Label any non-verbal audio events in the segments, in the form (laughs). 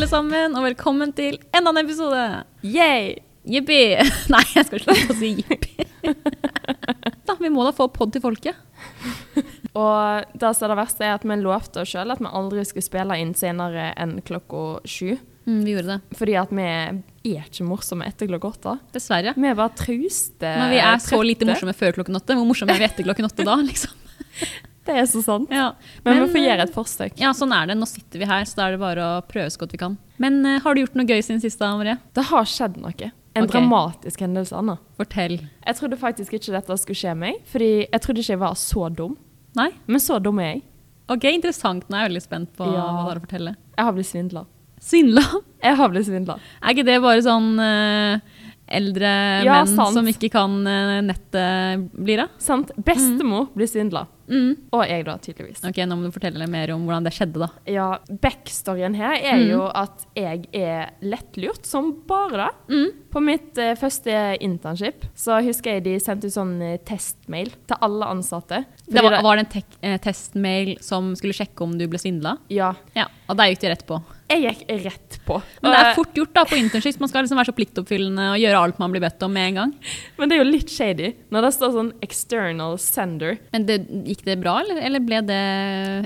alle sammen, og velkommen til enda en episode. Yay! Jippi! (laughs) Nei, jeg skal ikke si jippi. (laughs) da, vi må da få pod til folket. Og det det verste, er at vi lovte oss sjøl at vi aldri skulle spille inn senere enn klokka sju. Mm, vi gjorde det. Fordi at vi er ikke morsomme etter klokka åtte. Dessverre. Vi er bare trauste. Når vi er så lite morsomme før klokken åtte, hvor morsomme er vi etter klokken åtte da? liksom? (laughs) Det er så sant. Ja. Men, Men, vi får gjøre eh, et forsøk. Ja, sånn er det. Nå sitter vi her, så da er det bare å prøve så godt vi kan. Men uh, har du gjort noe gøy siden sist, Marie? Det har skjedd noe. En okay. dramatisk hendelse, Anna. Fortell. Jeg trodde faktisk ikke dette skulle skje meg, fordi jeg trodde ikke jeg var så dum. Nei? Men så dum er jeg. Ok, interessant. Nå er jeg veldig spent på Ja. hva du har å fortelle. Jeg har blitt svindla. Svindla? Jeg har blitt svindla. Er ikke det bare sånn eh, eldre Ja, menn sant. som ikke kan eh, nettet, blir det? Sant? Bestemor blir svindla. Mm. Og jeg, da, tydeligvis. Ok, Nå må du fortelle mer om hvordan det skjedde, da. Ja, Backstoryen her er Mm. jo at jeg er lettlurt som bare det. Mm. På mitt eh, første internship så husker jeg de sendte ut sånn eh, testmail til alle ansatte. Det var, var det en eh, testmail som skulle sjekke om du ble svindla? Ja. Ja, og der gikk de rett på. Jeg gikk rett på. Men det er Eh, fort gjort da på internships. Man skal liksom være så pliktoppfyllende og gjøre alt man blir bedt om med en gang. Men det er jo litt shady når det står sånn 'external sender'. Men det, gikk det bra, eller, eller ble det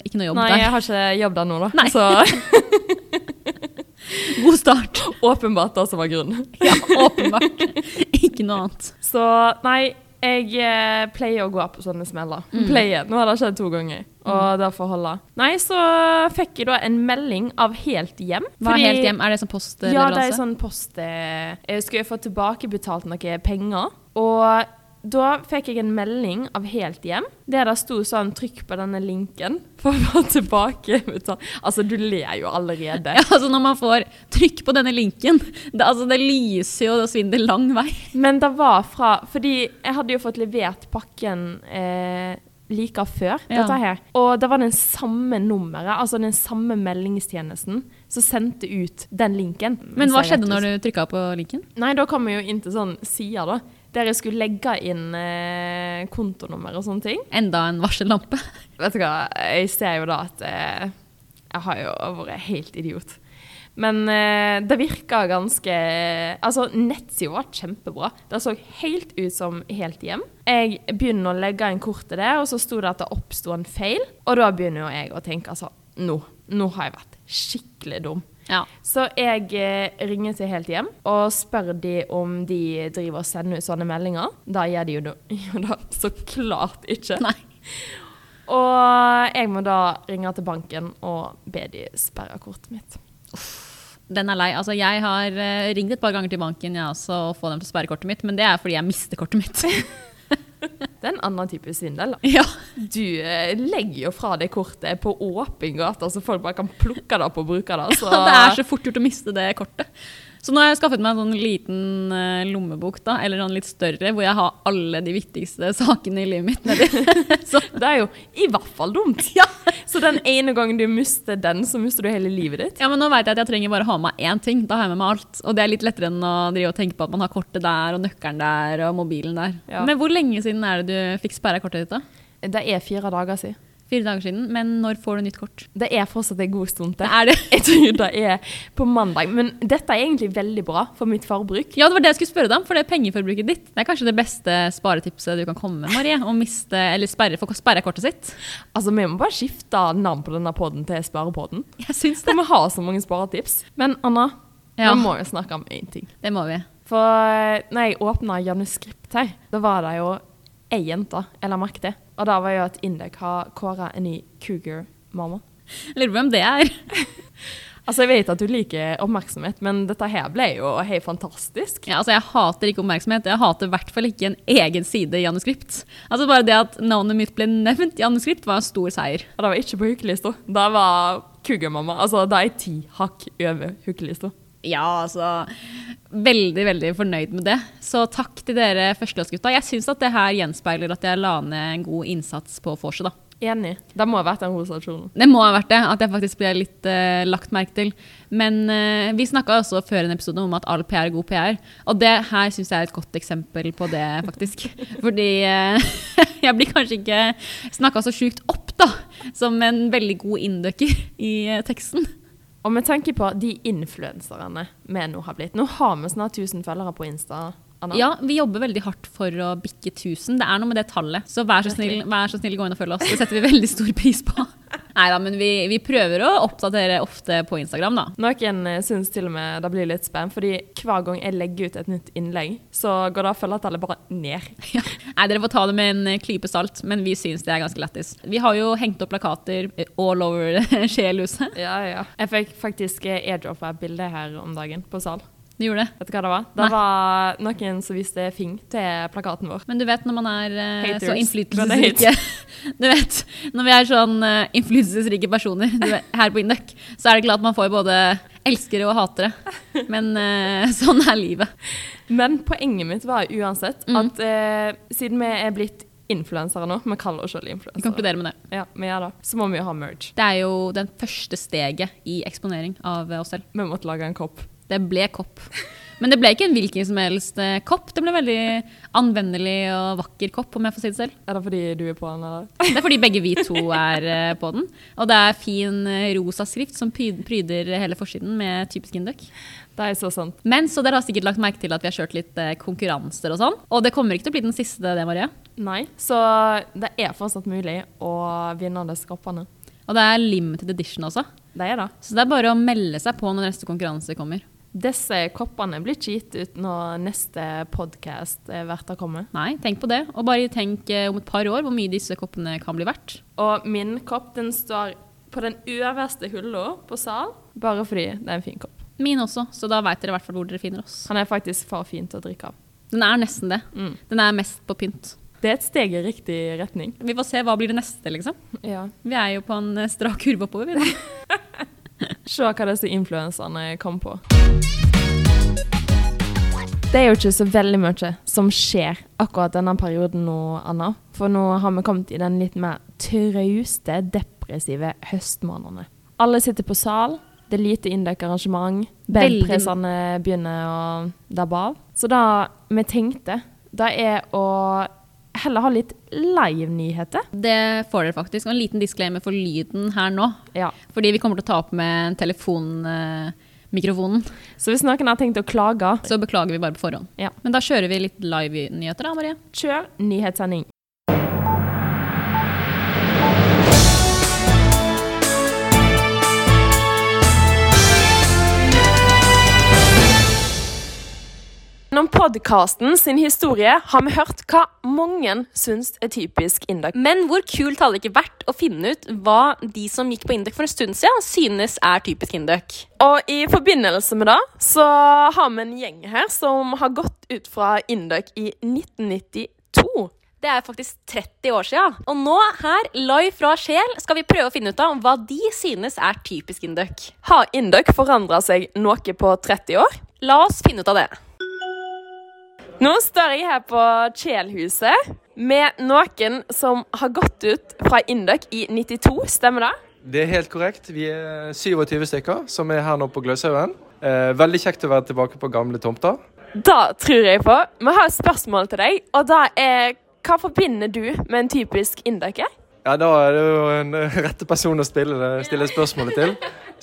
ikke noe jobb Nei, der? jeg har ikke jobb der nå, da. Nei. Så (laughs) God start. åpenbart det som var grunnen. Ja, åpenbart. ikke noe annet. Så nei, jeg eh, pleier å gå på sånne smeller. Mm. Pleier. Nå har det skjedd to ganger, og det derfor holde. Nei, så fikk jeg da en melding av Helt Hjem. Hva er helt hjem? Er det sånn Ja, det er sånn post... Eh, jeg få tilbakebetalt noen penger. Og da fikk jeg en melding av Helt Hjem der det sto sånn 'trykk på denne linken for å få tilbake'. (laughs) Altså, du ler jo allerede. Ja, altså Når man får trykk på denne linken Det, altså, det lyser jo og svinner lang vei. Men det var fra Fordi jeg hadde jo fått levert pakken eh, like før dette her. Og det var den samme nummeret, altså den samme meldingstjenesten, som sendte ut den linken. Men hva skjedde når du trykka på linken? Nei, da kom jeg jo inn til sånn sider, da. Der jeg skulle legge inn eh, kontonummer og sånne ting. Enda en varsellampe. (laughs) Vet du hva, jeg ser jo da at eh, jeg har jo vært helt idiot. Men eh, det virka ganske Altså, nettsida var kjempebra. Det så helt ut som helt hjem. Jeg begynner å legge inn kortet der, og så sto det at det oppsto en feil. Og da begynner jo jeg å tenke altså Nå, nå har jeg vært skikkelig dum. Ja. Så jeg eh, ringer til Helt Hjem og spør de om de driver og sender ut sånne meldinger. Da gjør de jo det. (laughs) jo da så klart ikke. Nei. Og jeg må da ringe til banken og be de sperre kortet mitt. Den er lei. Altså, jeg har eh, ringt et par ganger til banken jeg også, og få dem til å sperre kortet mitt, men det er fordi jeg mister kortet mitt. (laughs) (laughs) Det er en annen type svindel. ja. Du eh, legger jo fra deg kortet på åpen gate, så folk bare kan plukke det opp og bruke det. Så Det er så fort gjort å miste det kortet. Så nå har jeg skaffet meg en sånn liten eh, lommebok, da, eller sånn litt større, hvor jeg har alle de viktigste (laughs) sakene i livet mitt nedi. (laughs) det er jo i hvert fall dumt. (laughs) ja. Så den ene gangen du mister den, så mister du hele livet ditt. ja, men nå vet jeg at jeg trenger bare å ha med meg én ting. Da har jeg med meg alt. Og det er litt lettere enn å drive og tenke på at man har kortet der, og nøkkelen der, og mobilen der. Ja. Men hvor lenge siden er det du fikk sperra kortet ditt, da? Det er fire dager siden. Fire dager siden. Men når får du nytt kort? Det er fortsatt en god stund til. er det. (laughs) Jeg tror det er på mandag. Men dette er egentlig veldig bra for mitt forbruk. Ja, det var det jeg skulle spørre deg om, for det er pengeforbruket ditt. Det er kanskje det beste sparetipset du kan komme med, Marie. Å miste, eller sperre, få sperre kortet sitt. Altså, Vi må bare skifte navn på denne podden til Sparepodden. Jeg syns det. For vi har så mange sparetips. Men Anna, Ja. vi må jo snakke om én ting. Det må vi. For eh, når jeg åpna Januskript her, da var det jo ei jente jeg la merke til. Og da var jo at Indek har kåra en ny cougar-mamma. Lurer på hvem det er. (laughs) Altså, Jeg vet at du liker oppmerksomhet, men dette her ble jo helt fantastisk. Ja, altså Jeg hater ikke oppmerksomhet. Jeg hater i hvert fall ikke en egen side i Januskript. Altså Bare det at navnet mitt ble nevnt i Januskript, var en stor seier. Og det var ikke på hukkelista. Det var cougar-mamma. Altså, det er ti hakk over hookelista. Ja, altså Veldig, veldig fornøyd med det. Så takk til dere førsteårsgutta. Jeg syns at det her gjenspeiler at jeg la ned en god innsats på vorset, da. Enig. Det må ha vært den rosa kjolen. Det må ha vært det, at jeg faktisk ble litt uh, lagt merke til. Men uh, vi snakka også før en episode om at all PR er god PR. Og det her syns jeg er et godt eksempel på det, faktisk. (laughs) Fordi uh, (laughs) jeg blir kanskje ikke snakka så sjukt opp, da, som en veldig god inndøkker i teksten. Og med tanke på de influenserne vi nå har blitt Nå har vi snart 1000 følgere på Insta. Anna. Ja, vi jobber veldig hardt for å bikke 1000. Det er noe med det tallet. Så vær så snill, vær så snill gå inn og følg oss. Det setter vi veldig stor pris på. Nei da, men vi, vi prøver å oppdatere ofte på Instagram, da. Noen eh, syns til og med det blir litt spam, fordi hver gang jeg legger ut et nytt innlegg, så går det følgertallet bare ned. (laughs) Ja. Nei, dere får ta det med en klype salt, men vi syns det er ganske lættis. Vi har jo hengt opp plakater all over (laughs) Sjelhuset. Ja, ja. Jeg fikk faktisk eh, airdroppa et bilde her om dagen på sal. Vi gjorde det. Vet du hva det var? Det Nei. var noen som viste fing til plakaten vår. Men du vet når man er uh, så innflytelsesrike (laughs) Du vet, når vi er sånn uh, innflytelsesrike personer du vet, her på Induc, så er det klart man får både elskere og hatere. Men uh, sånn er livet. Men poenget mitt var uansett Mm. at siden vi er blitt influensere nå, vi kaller oss selv influensere. Vi konkluderer med det. ja, vi ja da. så må vi jo ha merge. Det er jo den første steget i eksponering av oss selv. Vi måtte lage en kopp. Det ble kopp. Men det ble ikke en hvilken som helst eh, kopp. Det ble en veldig anvendelig og vakker kopp, om jeg får si det selv. Er det fordi du er på den, eller? (laughs) Det er fordi begge vi to er eh, på den. Og det er fin eh, rosa skrift som pryder hele forsiden med typisk Induc. Det er så sant. Men så dere har sikkert lagt merke til at vi har kjørt litt konkurranser og sånn. Og det kommer ikke til å bli den siste, det, Marie. Nei, så det er fortsatt mulig å vinne disse koppene. Og det er limited edition også. Det er det. Så det er bare å melde seg på når neste konkurranse kommer. Disse koppene blir ikke gitt ut når neste podkast å komme. Nei, tenk på det. Og bare tenk eh, om et par år hvor mye disse koppene kan bli verdt. Og min kopp den står på den øverste hylla på sal, bare fordi det er en fin kopp. Min også, så da veit dere i hvert fall hvor dere finner oss. Han er faktisk for fin til å drikke av. Den er nesten det. Mm. Den er mest på pynt. Det er et steg i riktig retning. Vi får se hva blir det neste, liksom. Ja. Vi er jo på en strak kurve oppover. Vi. (laughs) (laughs) Se hva disse influenserne kom på. Det er jo ikke så veldig mye som skjer akkurat denne perioden nå, Anna. For nå har vi kommet i den litt mer trauste, depressive høstmånedene. Alle sitter på sal, det er lite Indøk-arrangement, bandpressene begynner å dabbe av. Så det vi tenkte, det er å heller ha litt live-nyheter. Det får dere faktisk. Og en liten disclaimer for lyden her nå. Ja. Fordi vi kommer til å ta opp med telefonmikrofonen. Så hvis noen har tenkt å klage, Så beklager vi bare på forhånd. Ja. Men da kjører vi litt live-nyheter, da, Marie. kjør nyhetssending. Podkasten sin historie har vi hørt hva mange syns er typisk Indøk. Men hvor kult hadde det ikke vært å finne ut hva de som gikk på Indøk for en stund siden, synes er typisk Indøk? Og i forbindelse med det så har vi en gjeng her som har gått ut fra Indøk i 1992. Det er faktisk 30 år siden. Og nå, her, live fra Sjel, skal vi prøve å finne ut av hva de synes er typisk Indøk. Har Indøk forandra seg noe på 30 år? La oss finne ut av det. Nå står jeg her på Kjelhuset med noen som har gått ut fra Indøk i 92, stemmer det? Det er helt korrekt. Vi er 27 stykker som er her nå på Gløshaugen. Eh, veldig kjekt å være tilbake på gamle tomter. Da tror jeg på. Vi har et spørsmål til deg, og da er hva forbinder du med en typisk indøker? Ja, Da er det jo en eh, (laughs) rette person å stille, stille spørsmålet til,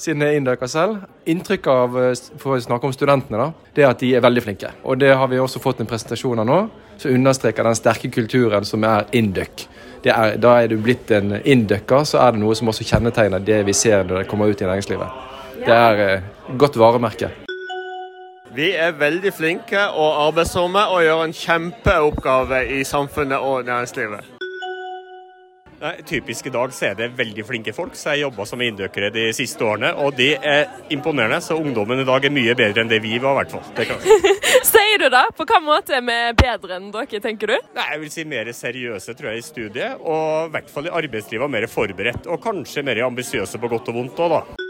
siden jeg er inndøker selv. Inntrykket av, eh, for å snakke om studentene, da, det er at de er veldig flinke. Og det har vi også fått en presentasjon av nå, som understreker den sterke kulturen som er indøk. Er, da er du blitt en indøker, så er det noe som også kjennetegner det vi ser når det kommer ut i næringslivet. Det er eh, godt varemerke. Vi er veldig flinke og arbeidsomme og gjør en kjempeoppgave i samfunnet og næringslivet. Nei, typisk i dag så er det veldig flinke folk, som har jobba som indøkere de siste årene. Og de er imponerende, så ungdommen i dag er mye bedre enn det vi var, i hvert fall. Det kan jeg. (laughs) Sier du det? På hvilken måte er vi bedre enn dere, tenker du? Nei, jeg vil si mer seriøse, tror jeg, i studiet. Og i hvert fall i arbeidslivet mer forberedt. Og kanskje mer ambisiøse på godt og vondt òg, da.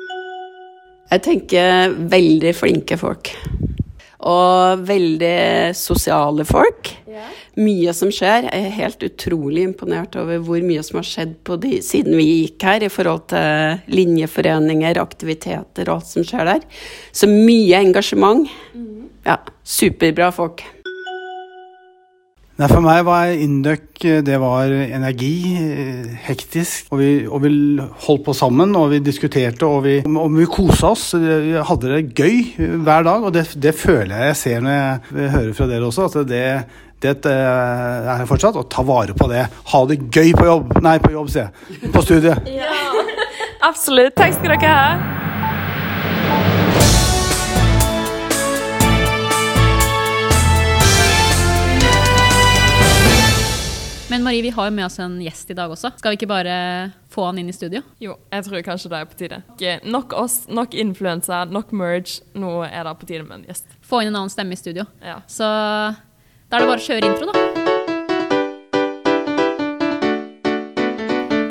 Jeg tenker veldig flinke folk. Og veldig sosiale folk. Mye som skjer. Jeg er helt utrolig imponert over hvor mye som har skjedd på de, siden vi gikk her, i forhold til linjeforeninger, aktiviteter og alt som skjer der. Så mye engasjement. Ja, superbra folk. Nei, For meg var Induc det var energi, eh, hektisk. Og vi, og vi holdt på sammen, og vi diskuterte, og vi, og vi kosa oss. Vi hadde det gøy hver dag, og det, det føler jeg jeg ser når jeg hører fra dere også. at det det eh, er fortsatt å ta vare på det. Ha det gøy på jobb. Nei, på jobb, sier jeg. På studiet. Ja, (laughs) Absolutt. Takk skal dere ha. Marie, vi har jo med oss en gjest i dag også. Skal vi ikke bare få han inn i studio? Jo, jeg tror kanskje det er på tide. Ikke Nok oss, nok influensa, nok merge. Nå er det på tide med en gjest. Få inn en annen stemme i studio. Ja. Så da er det bare å kjøre intro, da.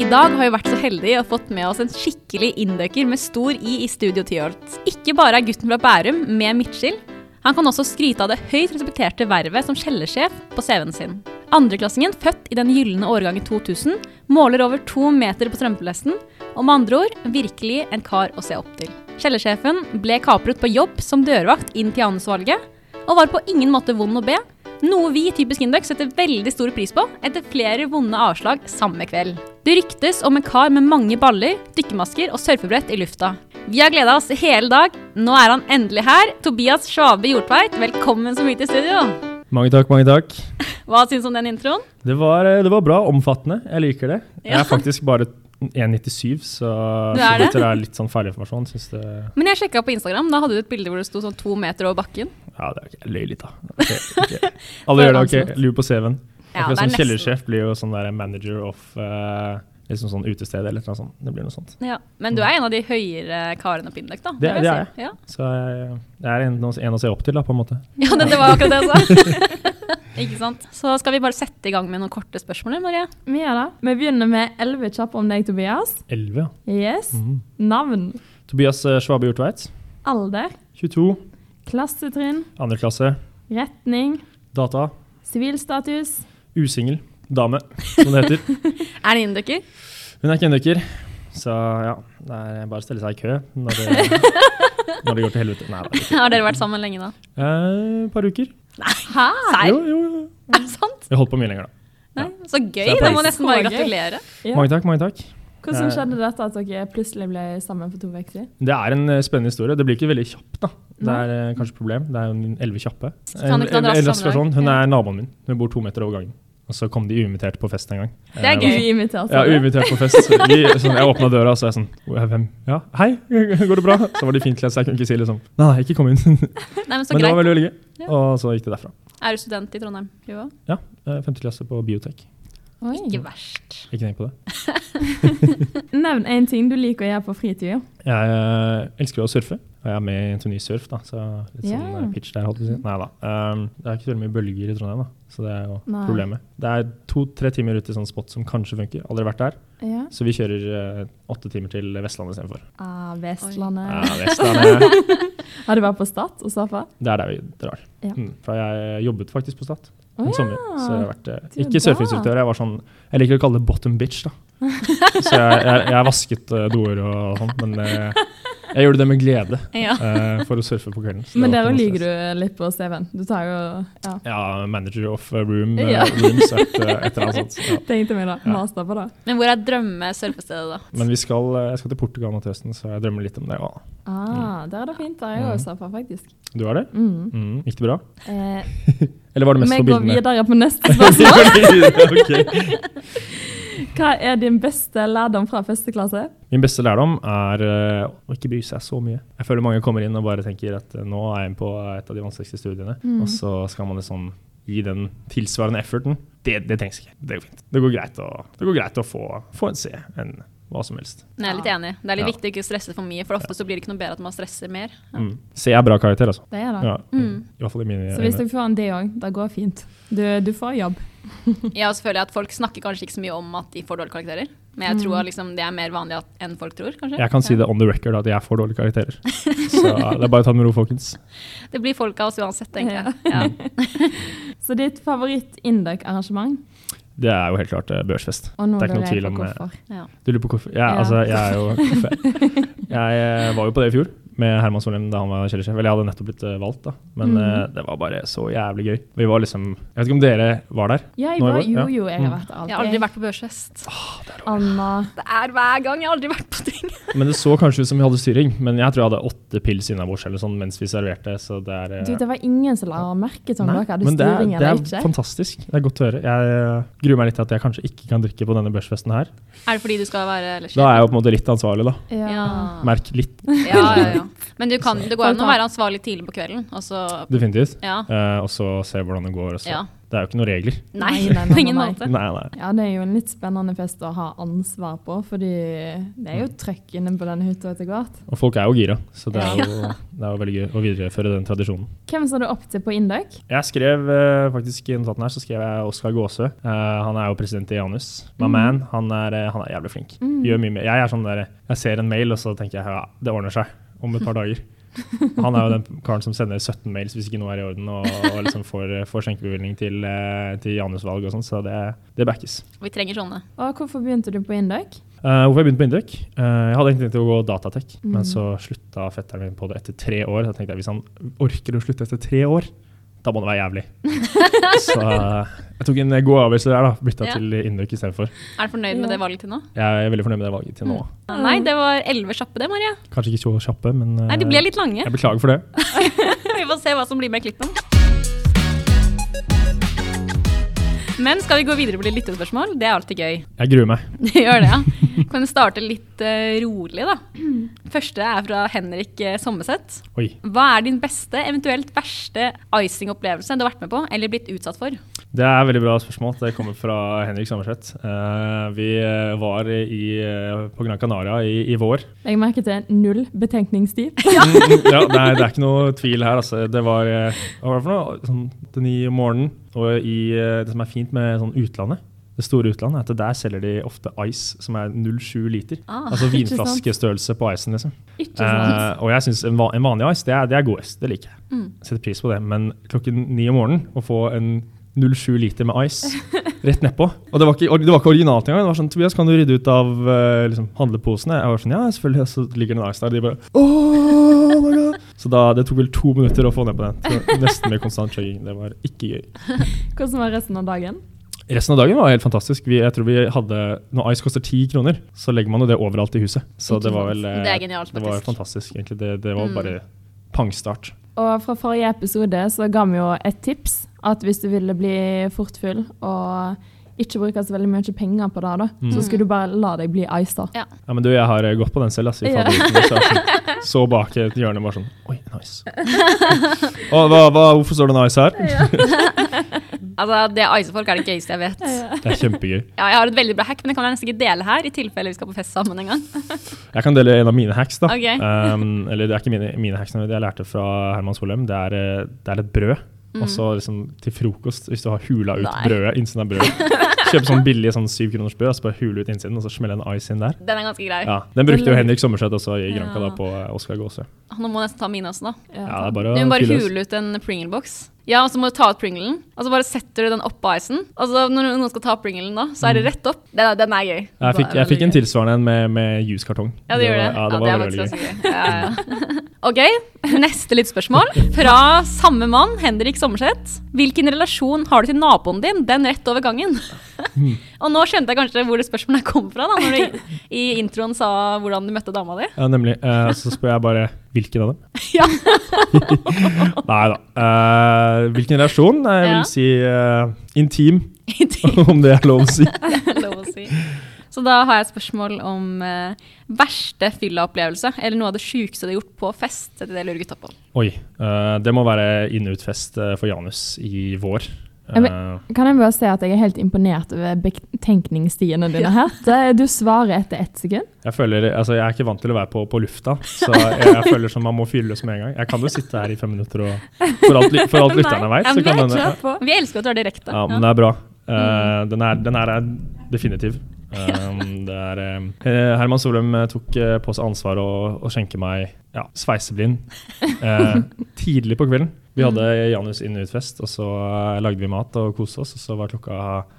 I dag har vi vært så heldige og fått med oss en skikkelig inndøkker med stor I i Studio Tyholt. Ikke bare er gutten fra Bærum med midtskill, han kan også skryte av det høyt respekterte vervet som skjellesjef på CV-en sin. Andreklassingen, født i den gylne årgangen 2000, måler over to meter på strømpelesten, og med andre ord virkelig en kar å se opp til. Kjellersjefen ble kapret på jobb som dørvakt inn til Janusvalget, og var på ingen måte vond å be, noe vi i Typisk Indeks setter veldig stor pris på etter flere vonde avslag samme kveld. Det ryktes om en kar med mange baller, dykkermasker og surfebrett i lufta. Vi har gleda oss hele dag. Nå er han endelig her. Tobias Svabe Hjortveit, velkommen så mye til studio. Mange takk, mange takk. (laughs) Hva syns du om den introen? Det var, eh, det var bra, omfattende. Jeg liker det. Jeg er faktisk bare 1,97, så så er det? er litt sånn feilinformasjon. det, Men jeg sjekka på Instagram, da hadde du et bilde hvor det sto sånn to meter over bakken. ja, det er ikke, løy litt, da. Okay, okay. Alle (laughs) gjør det, ok. Lurer på CV-en. Ja, Akkurat det som nesten- kjellersjef blir jo sånn der manager of eh, liksom sånn utested eller noe sånt. Det blir noe sånt. Ja. Men du er en av de høyere karene på Indøk, da. Det, det er si. jeg. Ja. Så jeg, jeg er en, en å se opp til, da, på en måte. (laughs) Ja, det, det var akkurat det jeg sa. (laughs) Ikke sant. Så skal vi bare sette i gang med noen korte spørsmål, Marie. Vi gjør det. Vi begynner med elleve kjappe om deg, Tobias. 11, ja. Yes. Mhm. Navn. Tobias eh, Schwabe Hjortveit. Alder. 22. Klassetrinn. Andre klasse. Retning. Data. Sivilstatus. Usingel. Dame, som det heter. (laughs) Er det inndukker? Hun er ikke inndukker, så ja. Det er bare å stelle seg i kø når det, (laughs) når det går til helvete. Nei. Har dere vært sammen lenge da? Eh, par uker. Nei, Hæ? Jo, jo, jo. Er det sant? Vi har holdt på mye lenger, da. Nei, så gøy. Da må jeg nesten bare gratulere. Ja. Mange takk, mange takk. Hvordan Eh, skjedde dette at dere plutselig ble sammen for to uker siden? Det er en eh, spennende historie. Det blir ikke veldig kjapt, da. Det er eh, kanskje et problem. Det er jo en elleve kjappe. Kan En, en, det en rask person. Hun er naboen min. Hun bor to meter over gangen. Og så kom de uinvitert på fest en gang. Det er Eh, gøy. Uinvitert? Ja, sa uinvitert på fest. (laughs) Vi, sånn, jeg åpna døra, og så er jeg sånn Hvem? Ja, hei, (laughs) går det bra? Så var de fint kledd, så jeg kunne ikke si liksom Nei, nei, ikke kom inn. (laughs) Nei, men så Men det var veldig, veldig gøy. Og så gikk det derfra. Er du student i Trondheim? Jo. Ja, femte klasse på biotek. Oi. Ikke verst. Ikke tenk på det. Nevn én ting du liker å gjøre på fritida. Jeg eh, elsker å surfe, jeg er med i ny Surf, da, så litt sånn eh, pitch der, holdt på å si. Nei da. Um, det er ikke så mye bølger i Trondheim, da, så det er jo Nei. problemet. Det er to-tre timer ut til sånn spot som kanskje funker. Aldri vært der. Yeah. Så vi kjører uh, åtte timer til Vestlandet istedenfor. Ah, Vestlandet. Ja, Vestlandet. (laughs) Har du vært på Stad og surfa? Det er der vi drar. Ja. Mm, for jeg jobbet faktisk på Stad en ja, sommer. Så jeg har vært, eh, ikke surfeinstruktør, jeg var sånn Jeg liker å kalle det bottom bitch, da. (laughs) så jeg, jeg, jeg vasket uh, doer og sånn, men eh, jeg gjorde det med glede Ja. uh, for å surfe på kvelden. så Men der lyver du litt på CV-en. Du tar jo Ja. Ja, manager of room, eh, Ja. rooms, et, eh, et eller annet sånt. Ja. Tenkte meg da. Master på det. Men hvor er drømme-surfestedet, da? Men vi skal, eh, jeg skal til Portugal nå til høsten, så jeg drømmer litt om det. Ja. Ah, Der er det fint. Der er jeg Mm. òg surfa, faktisk. Du er det? Mm. Mm, gikk det bra? Eh, (laughs) Eller var det mest på bildene? (laughs) Vi går videre på neste spørsmål. Ok. Hva er din beste lærdom fra første klasse? Min beste lærdom er eh, å ikke bry seg så mye. Jeg føler mange kommer inn og bare tenker at eh, nå er jeg på et av de vanskeligste studiene, Mm. og så skal man liksom gi den tilsvarende efforten. Det, det trengs ikke. Det går fint. Det går greit å, det går greit å få, få en C enn hva som helst. Jeg er litt enig. Det er litt Ja. viktig å ikke stresse for mye, for ofte så blir det ikke noe bedre at man stresser mer. Ja. Mm. C er bra karakter, altså. Det er det. Ja, Mm. I hvert fall i mine Så hvis dere får en D òg, det går fint. Du, du får jobb. (laughs) Ja, og så føler jeg at folk snakker kanskje ikke så mye om at de får dårlige karakterer. Men jeg Mm. tror liksom det er mer vanlig at, enn folk tror, kanskje. Jeg kan si det on the record at jeg får dårlige karakterer. (laughs) Så det er bare å ta det med ro, folkens. Det blir folk av oss uansett, tenker Ja. Ja. (laughs) Så ditt favoritt-Induk-arrangement? Det er jo helt klart eh, børsfest. Og nå det er ikke lurer jeg tvil på om eh, hvorfor. Ja. Du lurer på hvorfor? Ja, Ja. altså, jeg er jo (laughs) Jeg eh, var jo på det i fjor. Med Herman Solheim da han var kjellersjef. Eller jeg hadde nettopp blitt eh, valgt, da. Men Mm. uh, det var bare så jævlig gøy. Vi var liksom Jeg vet ikke om dere var der? Ja, jeg var, jo, jo, jeg har Mm. vært alltid. Jeg har aldri vært på børsfest. Anna. Det er hver gang. Jeg har aldri vært på ting. (laughs) Men det så kanskje ut som vi hadde styring. Men jeg tror jeg hadde åtte pils innabords eller sånn mens vi serverte. Så det er uh, Du, det var ingen som la merke til om dere hadde men det er, styring det er fantastisk. Det er godt å høre. Jeg uh, gruer meg litt til at jeg kanskje ikke kan drikke på denne børsfesten her. Er det fordi du skal være eller, Da er jeg jo på en måte litt ansvarlig, da. Ja. Merk litt. Ja, ja, ja. Men du kan, det går an å være ansvarlig tidlig på kvelden. Definitivt. Ja. Eh, og så se hvordan det går. Ja. Det er jo ikke noen regler. Nei, Nei, (laughs) nei, ingen måte. Nei, nei. Ja, det er jo en litt spennende fest å ha ansvar på, fordi det er jo trøkk inne på denne hytta etter hvert. Og folk er jo gira, så det er jo, det er jo veldig gøy å videreføre den tradisjonen. Hvem så du opp til på Induc? Jeg skrev eh, faktisk i notatene her så skrev jeg Oskar Gåsø. Eh, han er jo president i Janus. My mm. man. Han er, han er jævlig flink. Mm. Gjør mye mer. Jeg er sånn der, jeg ser en mail, og så tenker jeg ja, det ordner seg om et par dager. Han er jo den karen som sender 17 mails hvis ikke noe er i orden, og, og liksom får, får skjenkebevilgning til, eh, til Janusvalg og sånn, så det, det backes. Vi trenger sånne. Og hvorfor begynte du på Indøk? Uh, hvorfor jeg begynte på Indøk? Uh, jeg hadde egentlig tenkt å gå datatech, Mm. men så slutta fetteren min på det etter tre år. Så jeg tenkte jeg hvis han orker å slutte etter tre år, da må det være jævlig. (laughs) så eh, jeg tok en god avgjørelse der, da. Bytta Ja. til Induc istedenfor. Er du fornøyd med det valget til nå? Jeg er veldig fornøyd med det valget til nå. Nei, det var elleve kjappe, det, Maria. Kanskje ikke så kjappe, men eh, Nei, de ble litt lange. jeg beklager for det. (laughs) Vi får se hva som blir med klippen. Men skal vi gå videre på litt lyttespørsmål? Det er alltid gøy. (laughs) Jeg gruer meg. (laughs) Det gjør det, ja. Kan vi starte litt uh, rolig, da. Første er fra Henrik uh, Sommerseth. Oi. Hva er din beste, eventuelt verste icing-opplevelse du har vært med på eller blitt utsatt for? Det er et veldig bra spørsmål. Det kommer fra Henrik Sommerseth. Uh, vi eh, var i, uh, på Gran Canaria i, i vår. Jeg merket det. null betenkningstid. (laughs) ja, nei, det er ikke noe tvil her. Altså. Det var eh, hva var det for noe? Sånn til ni om morgenen. Og i, eh, det som er fint med sånn utlandet, det store utlandet, er at der selger de ofte ice som er 0,7 liter. Ah, altså vinflaskestørrelse på icen, liksom. Eh, og jeg syns en, van, en vanlig ice, det er, det er godest. Det liker jeg. Mm. Setter pris på det. Men klokken ni om morgenen å få en 0,7 liter med ice (laughs) rett nedpå. Og det var ikke, det var ikke originalt engang. Det var sånn, Tobias, kan du rydde ut av eh, liksom, handleposene? Jeg var sånn, ja, selvfølgelig. Og så ligger det en ice der. De bare oh my God. Så da, det tok vel to minutter å få ned på den. Så nesten med konstant chugging. Det var ikke gøy. (laughs) Hvordan var resten av dagen? Resten av dagen var helt fantastisk. Vi, jeg tror vi hadde, Når ice koster ti kroner, så legger man jo det overalt i huset. Så det var vel eh, Det genialt, Det var fantastisk, egentlig. Det, det var Mm. bare pangstart. Og fra forrige episode så ga vi jo et tips. At hvis du ville bli fort full og ikke bruke så veldig mye penger på det, da, Mm. så skulle du bare la deg bli iced. Ja. Ja, men du, jeg har gått på den selv, altså, i Ja. fabrikken. Så, jeg sånn, (laughs) så bak et hjørne bare sånn Oi, nice. Og hva, hva, hvorfor står det nice her? (laughs) Altså, Det ice folk er det gøyeste jeg vet. Det er kjempegøy. Ja, jeg har et veldig bra hack, men det kan jeg nesten ikke dele her. i tilfelle vi skal på fest sammen en gang. (laughs) Jeg kan dele en av mine hacks. da. Okay. Um, eller det er ikke mine, mine hacks, men det jeg lærte fra Herman Solheim. Det er, eh, det er et brød. Mm. Og så liksom til frokost, hvis du har hula ut Nei. brødet, innsiden av brødet. (laughs) Kjøp sånn billig sånn brød, og så bare hule ut innsiden, og så smelle en ice inn der. Den er ganske grei. Ja, Den brukte jo Henrik Sommerseth også i Granca Ja. da, på Oscar Gåse. Nå må jeg nesten ta mine også, da. Ja, det er bare Du må bare hule ut en Pringle-boks. Ja, og så må du ta ut Pringlen, og så bare setter du den oppå isen. Og så når noen skal ta Pringlen da, så er det rett opp. Den, er- den er gøy. Jeg fikk, jeg fikk en tilsvarende en med, med juskartong. Ja, det gjør det. var- Ja, det var er veldig gøy. gøy. Ja, ja. (laughs) ok, neste lyttspørsmål fra samme mann, Henrik Sommerseth. Hvilken relasjon har du til naboen din, den rett over gangen? Og nå skjønte jeg kanskje hvor det spørsmålet kom fra, da, når du (laughs) i, i introen sa hvordan du møtte dama di. Ja, nemlig. Eh, så spør jeg bare hvilken av dem? (laughs) Ja. (laughs) Nei da. Eh, hvilken relasjon? Jeg vil si eh, intim, om det er lov å si. Det er lov å si. Så da har jeg et spørsmål om eh, verste fyllaopplevelse, eller noe av det sjukeste du har gjort på fest. Det er det lurer gutta på. Oi. eh, det må være inn-ut-fest eh, for Janus i vår. Jeg Eh, Kan jeg bare si at jeg er helt imponert over betenkningstidene dine her. Du svarer etter ett sekund. jeg føler, altså jeg er ikke vant til å være på, på lufta, så jeg, jeg føler som man må fylle løs med en gang. Jeg kan jo sitte her i fem minutter og For alt, for alt lytterne Ja, så kan denne Vi elsker at du er direkte. Ja, men det er bra. Uh, den, er, den er definitiv. Um, (laughs) det er, uh, Herman Solheim eh, tok uh, på seg ansvaret å, å skjenke meg ja, sveiseblind uh, (laughs) tidlig på kvelden. Vi hadde Janus inn- ut fest, og så eh, lagde vi mat og koste oss. Og så var klokka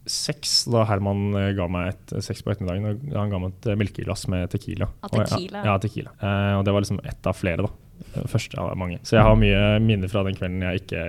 seks da Herman eh, ga meg et seks på ettermiddagen. og Han ga meg et eh, melkeglass med tequila. Ah, Og ja, tequila. Ja, tequila. Eh, og det var liksom ett av flere, da. Eh, Første av mange. Så jeg har mye minner fra den kvelden jeg ikke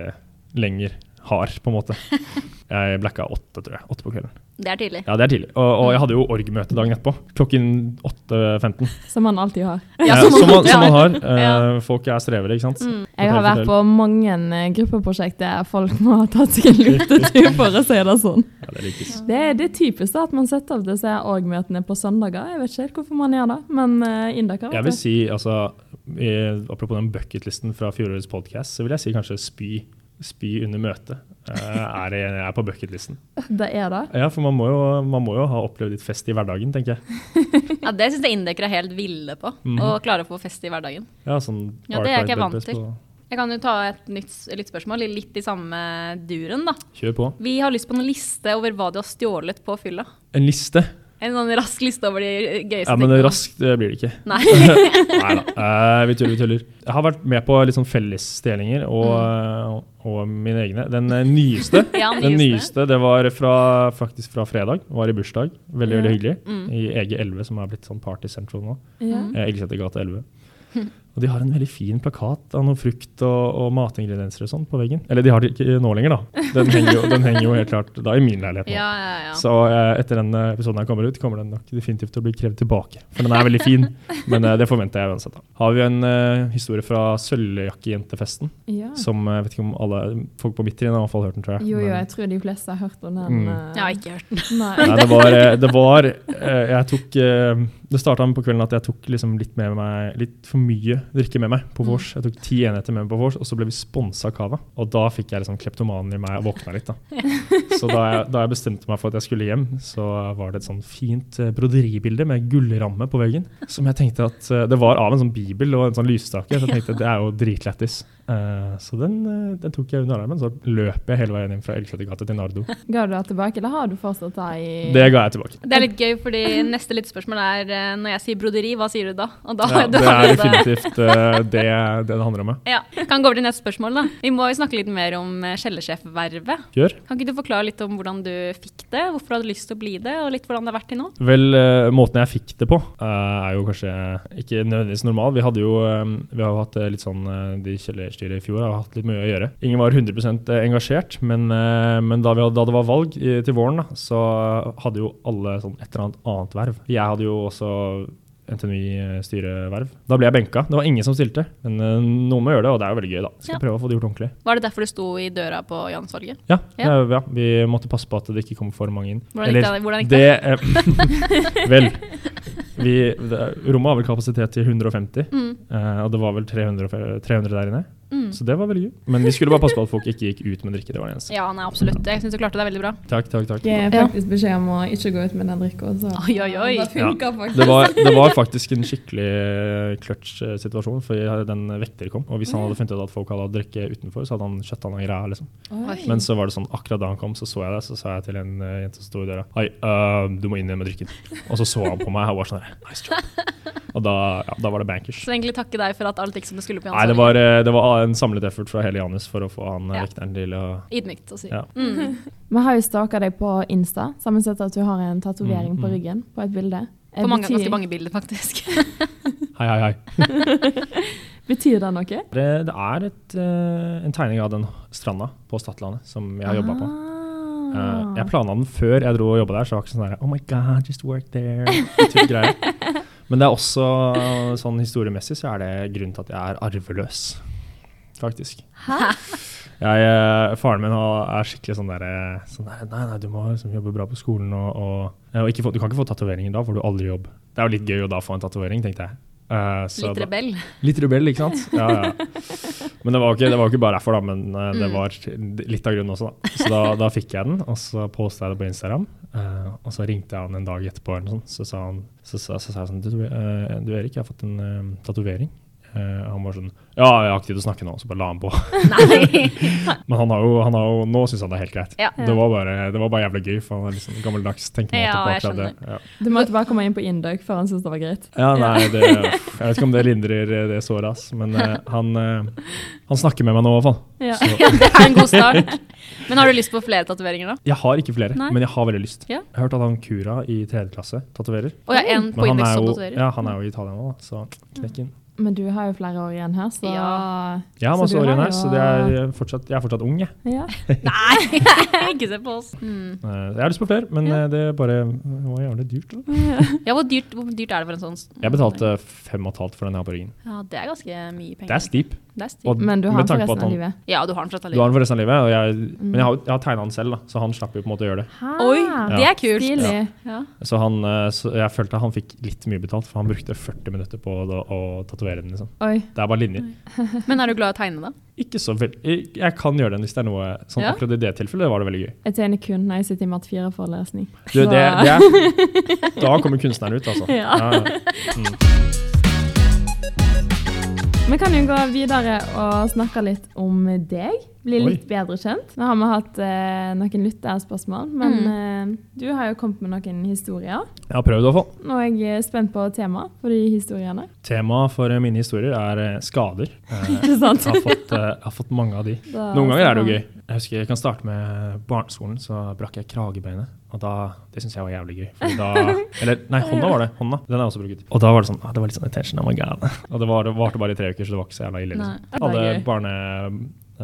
lenger har, på en måte. (laughs) Jeg blacka åtte, tror jeg. Åtte på kvelden. Det er tidlig. Ja, det er tidlig. Og, og jeg hadde jo org-møte dagen etterpå. Klokken 8.15. Som man alltid har. Ja, (laughs) som, man, som man har. ja. folk er strevere, ikke sant. Mm. Jeg har vært på mange gruppeprosjekter gruppeprosjekt der folk må ha tatt seg en lutetur, (laughs) for å si det sånn. Ja, det likes. Det er, det er typisk da, at man setter av disse org-møtene på søndager. Jeg vet ikke helt hvorfor man gjør det, men uh, Jeg vil si, altså, i, apropos den bucketlisten fra fjorårets podcast, så vil jeg si kanskje spy. Spy under møtet eh, er, er på bucketlisten. (laughs) Det er det. Ja, for man må, jo, man må jo ha opplevd litt fest i hverdagen, tenker jeg. Ja, Det syns jeg indekere er helt ville på. Mhm. Å klare å få fest i hverdagen. Ja, sånn Ja, det er jeg ikke vant til. Jeg kan jo ta et nytt lyttspørsmål, litt i samme duren, da. Kjør på. Vi har lyst på en liste over hva du har stjålet på fylla. En liste. En sånn rask liste over de gøyeste Ja, men raskt det blir det ikke. Nei. (laughs) Nei da. (laughs) Eh, vi tuller, vi tuller. Jeg har vært med på litt sånn fellesdelinger og, og mine egne. Den eh, nyeste, (laughs) Ja, den nyeste. nyeste det var fra, faktisk fra fredag. Var i bursdag. Veldig Ja. veldig hyggelig. Mm. I EG11, som er blitt sånn Party Central nå. Ja. Eh, Elgseter gate 11. Og de har en veldig fin plakat av noe frukt og, og matingredienser og sånn på veggen. Eller de har det ikke nå lenger, da. Den henger jo, den henger jo helt klart da i min leilighet nå. Ja, ja, ja. Så eh, etter den eh, episoden her kommer ut, kommer den nok definitivt til å bli krevd tilbake. For den er veldig fin, men eh, det forventer jeg uansett. da. Har vi en eh, historie fra Sølvjakkejentefesten, Ja. som eh, jeg vet ikke om alle folk på mitt trinn har i hvert fall hørt den, tror jeg. Jo, jo, Men- jeg tror de fleste har hørt om den. Mm. eh, Jeg har ikke hørt den. Nei. Nei, det var, det var eh, Jeg tok eh, Det starta på kvelden at jeg tok liksom litt med meg Litt for mye drikke med meg på vors. Jeg tok ti enheter med meg på vors, og så ble vi sponsa av Cava. Og da fikk jeg liksom kleptomanen i meg og våkna litt. da. (laughs) Så da jeg, da jeg bestemte meg for at jeg skulle hjem, så var det et sånn fint eh, broderibilde med gullramme på veggen. Som jeg tenkte at eh, Det var av en sånn bibel og en sånn lysstake. Så jeg tenkte det er jo dritlættis. Eh, så den, den tok jeg under armen. Så løp jeg hele veien inn fra Elgsetergata til Nardo. Ga du det tilbake, eller har du fortsatt det i Det ga jeg tilbake. Det er litt gøy, fordi neste lyttespørsmål er når jeg sier broderi, hva sier du da? Og da Ja, (laughs) det er du definitivt eh, det det det handler om. ja. Kan gå over til neste spørsmål da. Vi må jo snakke litt mer om eh, skjellesjefvervet. Gjør. Kan ikke du forklare litt om hvordan du fikk det, hvorfor du hadde lyst til å bli det, og litt hvordan det har vært til nå? Vel, eh, måten jeg fikk det på, er jo kanskje ikke nødvendigvis normal. Vi hadde jo vi har hatt litt sånn De kjellerstyret i fjor har hatt litt mye å gjøre. Ingen var 100% engasjert, men, men da, vi hadde, da det var valg til våren, da, så hadde jo alle sånn et eller annet annet verv. Jeg hadde jo også NTNUI-styreverv. Da ble jeg benka. Det var ingen som stilte, men uh, noen må gjøre det, og det er jo veldig gøy, da. Skal Ja. prøve å få det gjort ordentlig. Var det derfor du sto i døra på Jansvalget? Ja, Ja. ja. ja, vi måtte passe på at det ikke kom for mange inn. Hvordan gikk det? Hvordan gikk det? eh, (laughs) vel, vi, det, rommet har vel kapasitet til 150, Mm. uh, og det var vel 300, 300 der inne. Mm. Så det var veldig gøy. Men vi skulle bare passe på at folk ikke gikk ut med drikke. Det var det eneste. Ja, nei, absolutt. Jeg syns du klarte det veldig bra. Takk, takk, takk. Jeg fikk faktisk beskjed om å ikke gå ut med den drikka. Oi, oi, oi. Det funka faktisk. Det var, det var faktisk en skikkelig clutch-situasjon, for den vekter kom. Og hvis han hadde funnet ut at folk hadde drikke utenfor, så hadde han skjøtta noen greier. liksom. Oi. Men så var det sånn, akkurat da han kom, så så jeg det, så sa jeg til en uh, jente som sto i døra Hei, uh, du må inn igjen med drikken. Og så så han på meg og var sånn her, nice job. Og da, ja, da var det bankers. Så egentlig takke deg for at alt gikk som det skulle på Nei, det var, eh, det var en samlet effort fra hele Janus for å få han eh, Ja. vekteren til å Ydmykt å si. Ja. Mm. Vi har jo staka deg på Insta, sammen med at du har en tatovering Mm, på mm. ryggen på et bilde. På mange, betyr, ganske mange bilder, faktisk. (laughs) (laughs) Hei, hei, hei. (laughs) betyr det noe? Det, det er et, eh, en tegning av den stranda på Stadlandet som jeg har jobba på. Ah. jeg planla den før jeg dro og jobba der, så det var ikke sånn der Oh my God, just work there. Men det er også sånn historiemessig så er det grunnen til at jeg er arveløs, faktisk. Hæ? (laughs) Jeg, eh, faren min er skikkelig sånn der, sånn der Nei, nei, du må liksom jobbe bra på skolen og, og, og ikke få, Du kan ikke få tatoveringer da, får du aldri jobb. Det er jo litt gøy å da få en tatovering, tenkte jeg. Uh, så Litt da- rebell. Litt rebell, ikke sant? (laughs) Ja, ja. Men det var ikke, det var ikke bare derfor, da, men uh, det Mm. var litt av grunnen også. Da. Så da, da fikk jeg den, og så posta jeg det på Instagram. Uh, og så ringte jeg han en dag etterpå, og sånn, så sa han så, så, så, sa jeg sånn du, eh, du Erik, jeg har fått en uh, tatovering. Eh, han var sånn Ja, jeg har ikke tid til å snakke nå, så bare la han på. (laughs) (laughs) Men han har jo, han har jo, nå syns han det er helt greit. Ja. Det, var bare, det var bare jævlig gøy, for han er liksom gammeldags tenkemåte Ja, på. Ja. Du måtte bare komme inn på indøk før han syntes det var greit. Ja, nei, det, jeg vet ikke om det lindrer eh, det såret. Men uh, han, uh, han snakker med meg nå, i hvert fall. Ja. Så- (laughs) Ja, det er en god start. Men har du lyst på flere tatoveringer, da? Jeg har ikke flere, Nei. men jeg har veldig lyst. Ja. Jeg har hørt at han Kura i tredje klasse tatoverer. Er en på som tatoverer. ja, han er jo i Italia nå, da, så knekk inn. Men du har jo flere år igjen her, så Ja. Jeg har masse år igjen her, så det er fortsatt, jeg er fortsatt ung, jeg. Ja. (laughs) Nei, (laughs) ikke se på oss. Mm. Eh, Jeg har lyst på flere, men ja. det er bare var jævlig dyrt. Da. Ja, hvor dyrt, hvor dyrt er det for en sånn? Jeg betalte fem og et halvt for den her på ryggen. Ja, det er ganske mye penger. Det er steep. Det er Men du har den for resten av livet. Ja, du har den for resten av Du har den livet. for resten av livet, og jeg, Mm. men jeg har, jeg har tegna den selv, da, så han slapp jo på en måte å gjøre det. Oi, ja. det er kult. Ja. Ja. Så, han, eh, så jeg følte han fikk litt mye betalt, for han brukte 40 minutter på å, å tatovere den. Liksom. Oi. Det er bare linjer. (laughs) Men er du glad i å tegne, da? Ikke så veldig. jeg, kan gjøre den hvis det er noe sånn Ja. Akkurat i det tilfellet var det veldig gøy. Jeg tegner kun når jeg sitter i Mat 4-forelesning. Du, det, det er, (laughs) da kommer kunstneren ut, altså. Ja. Ja, ja. Mm. Vi kan jo gå videre og snakke litt om deg. Bli Oi. litt bedre kjent. Nå har vi hatt eh, noen lytterspørsmål, men eh, du har jo kommet med noen historier. Jeg har prøvd, i hvert fall. Nå er jeg spent på temaet for de historiene. Temaet for mine historier er eh, skader. (laughs) Eh, Ikke sant? Jeg har fått, eh, jeg har fått mange av de. Da Noen ganger er det jo gøy. Jeg husker jeg kan starte med barneskolen, så brakk jeg kragebeinet. Og da, Det syns jeg var jævlig gøy. Da, eller nei, hånda var det. hånda, Den er også brukt. Og da var det sånn, ah, det var litt sånn attention, oh my god. Og det var- bare i tre uker, så det var ikke så jævla ille. Liksom. Alle barne,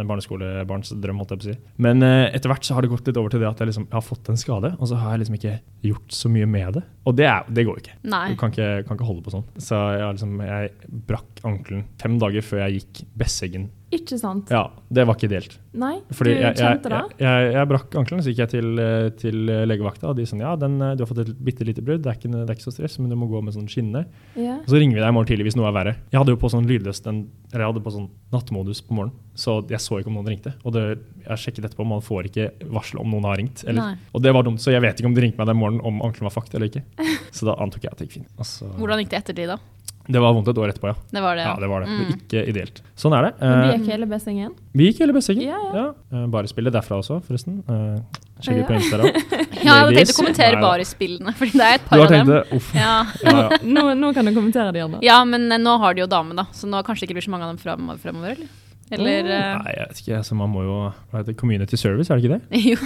barneskolebarns drøm, holdt jeg på å si. Men eh, etter hvert så har det gått litt over til det at jeg liksom jeg har fått en skade, og så har jeg liksom ikke gjort så mye med det. Og det, er, det går ikke. Nei. Du kan ikke, kan ikke holde på sånn. Så jeg, liksom, jeg brakk ankelen fem dager før jeg gikk Besseggen. Ikke sant? Ja, det var ikke ideelt. Nei, Fordi du jeg, jeg, kjente det? jeg, jeg, jeg brakk ankelen, så gikk jeg til, eh, til legevakta, og de sånn Ja, den, eh, du har fått et bitte lite brudd, det det er ikke så stress, men du må gå med sånn skinne. Yeah. Og så ringer vi deg i morgen tidlig hvis noe er verre. Jeg hadde jo på sånn lydløst, en, eller jeg hadde på sånn nattmodus på morgenen, så jeg så ikke om noen ringte. Og det, jeg sjekket etterpå, man får ikke varsel om noen har ringt. Eller, og det var dumt, så jeg vet ikke om de ringte meg den morgenen om ankelen var fucked eller ikke. (laughs) Så da antok jeg at det gikk fint. Altså, Hvordan gikk det etter de, da? Det var vondt et år etterpå, ja. Det var det, Ja, det var det. Mm. Ikke ideelt. Sånn er det. Men Eh, gikk hele Bessingen? vi gikk hele Bessingen, Ja, Ja, ja. bare spillet derfra også, forresten. Sjekk ut på Instagram. Ja, jeg hadde tenkt å kommentere Nei da. Baris-bildene, fordi det er et Du par har av dem. tenkt det? Uff. Ja. Ja, ja. Nå, nå kan du kommentere det, Janne. ja, men eh, nå har de jo dame, da, så nå kanskje ikke blir så mange av dem frem- fremover, eller? Eller mm. Nei, jeg vet ikke. Altså, man må jo Hva heter det? Community service, er det ikke det? (laughs) Jo.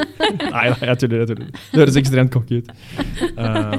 (laughs) Nei nei, jeg tuller. jeg tuller. Det høres ekstremt cocky ut. Uh,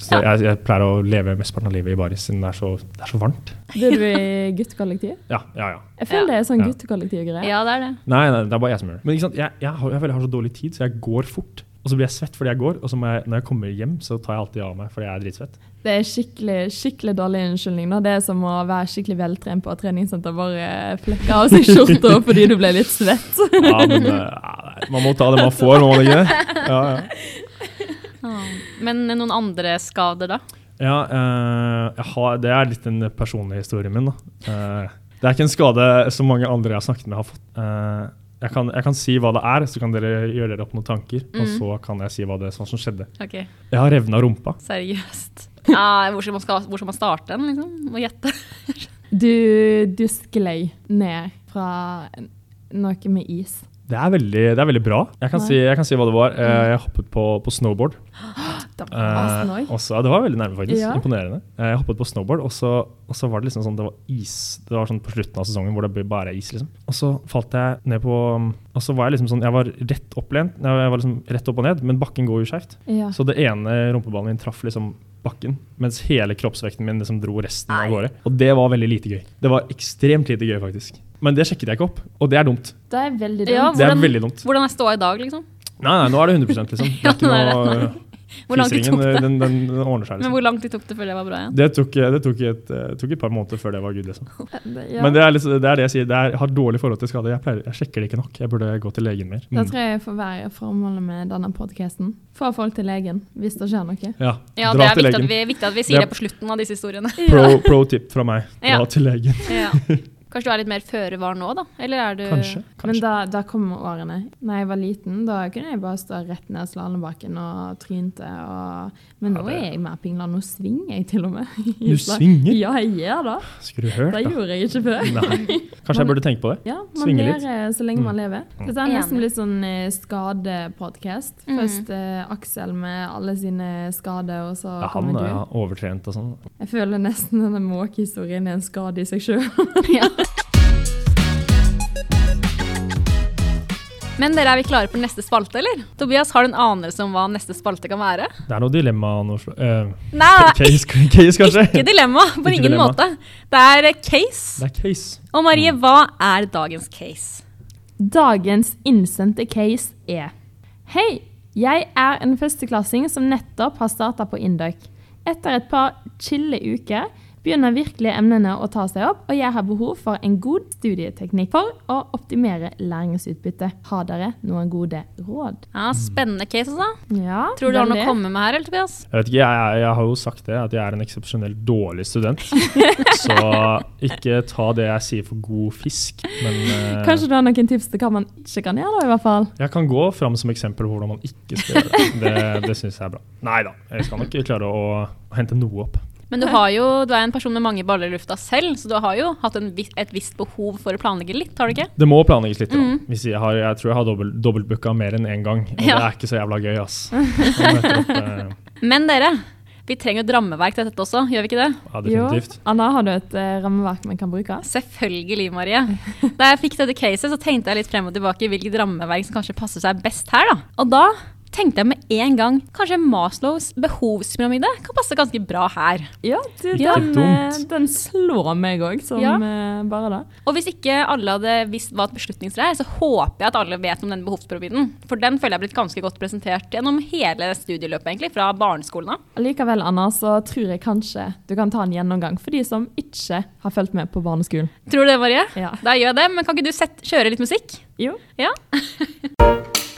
så (laughs) jeg, jeg pleier å leve mesteparten av livet i baris siden det er så, det er så varmt. Blir du i guttekollektiv? Ja, ja, ja. Jeg føler Ja. det er sånn Ja. guttekollektiv-greie. Ja, det er det. Nei, nei, det er bare jeg som gjør det. Men ikke sant? Jeg, jeg, har, jeg føler jeg har så dårlig tid, så jeg går fort. Og så blir jeg svett fordi jeg går, og så må jeg, når jeg kommer hjem, så tar jeg alltid av meg fordi jeg er dritsvett. Det er skikkelig, skikkelig dårlig unnskyldning. Da. Det er som å være skikkelig veltrent på et treningssenter, bare flekke av seg skjorta (laughs) fordi du ble litt svett. Ja, men eh, man må ta det man får, må man ikke det? Ja, ja. Men eh, noen andre skader, da? Ja, eh, jeg har, det er litt den personlige historien min. Da. Eh, det er ikke en skade som mange andre jeg har snakket med har fått. Eh, jeg, kan, jeg kan si hva det er, så kan dere gjøre dere opp noen tanker. Og Mhm. så kan jeg si hva det er som skjedde. Okay. Jeg har revna rumpa. seriøst. Ja, hvor, skal man skal, hvor skal man starte den, liksom? Må gjette. Du, du sklei ned fra noe med is. Det er veldig, det er veldig bra. Jeg kan, si, jeg kan si hva det var. Eh, jeg hoppet på, på snowboard. (gasps) Eh, var det var veldig nærme, faktisk. Ja. Imponerende. Eh, jeg hoppet på snowboard, og så, og så var det liksom sånn det var is. Det var sånn på slutten av sesongen hvor det bare er is. liksom. Og så falt jeg ned på Og så var jeg liksom sånn Jeg var rett opplent. Jeg var liksom rett opp og ned, men bakken går jo skeivt. Ja. Så det ene rumpeballen min traff liksom bakken, mens hele kroppsvekten min liksom dro resten av gårde. Og det var veldig lite gøy. Det var ekstremt lite gøy, faktisk. Men det sjekket jeg ikke opp, og det er dumt. Det er veldig dumt. Ja, Det er veldig dumt. Hvordan er ståa i dag, liksom? Nei, nei, nå er det 100 liksom. (laughs) Det Ja, er ikke noe Hvor langt tid tok det? Den, den, den ordner seg, (laughs) Men liksom. hvor lang tid tok det før det var bra igjen? Det tok, det tok, et, eh, tok et par måneder før det var good, liksom. (laughs) Ja. Men det er, liksom, det er det jeg sier. Det er, jeg har dårlig forhold til skade. Jeg, pleier, jeg sjekker det ikke nok. Jeg burde gå til legen mer. Da Mm. tror jeg får være formålet med denne podkasten. Få folk til legen hvis det skjer noe. Ja, Ja, dra det er til viktig at, vi, viktig at vi Det sier er- det på slutten av disse historiene. Pro, (laughs) pro tip fra meg. Dra Ja. til legen. Ja. Kanskje du er litt mer føre var nå, da? Eller er du Kanskje. Men da, da kom årene. Da jeg var liten, da kunne jeg bare stå rett ned slalåmbakken og trynte. Og... Men nå Ja, det- er jeg mer pingla. Nå svinger jeg til og med. Du (laughs) svinger? Ja, jeg gjør det. Skulle du hørt, Det da? gjorde jeg ikke før. Nei. (laughs) Kanskje jeg burde tenke på det? Ja, man Svinge litt. lærer så lenge man Mm. lever. Mm. Dette er nesten litt sånn skadepodkast. skadepodcast. Mm. Først eh, Aksel med alle sine skader, og så Ja, han kommer du. er overtrent og sånn. Jeg føler nesten denne måkehistorien er en skade i seg sjøl. (laughs) Ja. Men dere, er vi klare for neste spalte, eller? Tobias, har du en anelse om hva neste spalte kan være? Det er noe dilemma nå. Uh, Nei, case, case, kanskje? ikke dilemma. På Ikke ingen dilemma. måte. Det er eh, case. Det er case. Og Marie, hva er dagens case? Dagens innsendte case er Hei, jeg er en førsteklassing som nettopp har starta på Induc. Etter et par chille uker begynner virkelig emnene å ta seg opp, og jeg har behov for en god studieteknikk for å optimere læringsutbytte. Har dere noen gode råd? Ja, Spennende case, altså. Ja, Tror du har noe å komme med her, eller, Tobias? Jeg vet ikke, jeg, jeg, jeg har jo sagt det, at jeg er en eksepsjonelt dårlig student. (laughs) Så ikke ta det jeg sier for god fisk, men uh, Kanskje du har noen tips til hva man ikke kan gjøre, da, i hvert fall? jeg kan gå fram som eksempel på hvordan man ikke skal gjøre det. Det, det syns jeg er bra. Nei da, jeg skal nok klare å hente noe opp. Men du, har jo, du er en person med mange baller i lufta selv, så du har jo hatt en, vis- et visst behov for å planlegge litt, har du ikke? Det må planlegges litt. Mm. Hvis jeg, har, jeg tror jeg har dobbelt, dobbeltbooka mer enn én gang, og Ja. det er ikke så jævla gøy, ass. (laughs) Opp, eh, Men dere, vi trenger et rammeverk til dette også, gjør vi ikke det? ja, definitivt. Jo. Anna, har du et uh, rammeverk man kan bruke? Selvfølgelig, Marie. Da jeg fikk dette caset, så tenkte jeg litt frem og tilbake i hvilket rammeverk som kanskje passer seg best her. da. Og da tenkte jeg med en gang kanskje Maslows behovspyramide kan passe ganske bra her. Ja, du, Ja. den, eh, den slår meg òg, som Ja. eh, bare det. Og hvis ikke alle hadde visst hva et beslutningstre er, så håper jeg at alle vet om den behovspyramiden. For den føler jeg er blitt ganske godt presentert gjennom hele studieløpet, egentlig, fra barneskolen av. Likevel, Anna, så tror jeg kanskje du kan ta en gjennomgang for de som ikke har fulgt med på barneskolen. Tror du det, Marie? Ja. Da gjør jeg det, men kan ikke du sette, kjøre litt musikk? Jo. Ja. (laughs)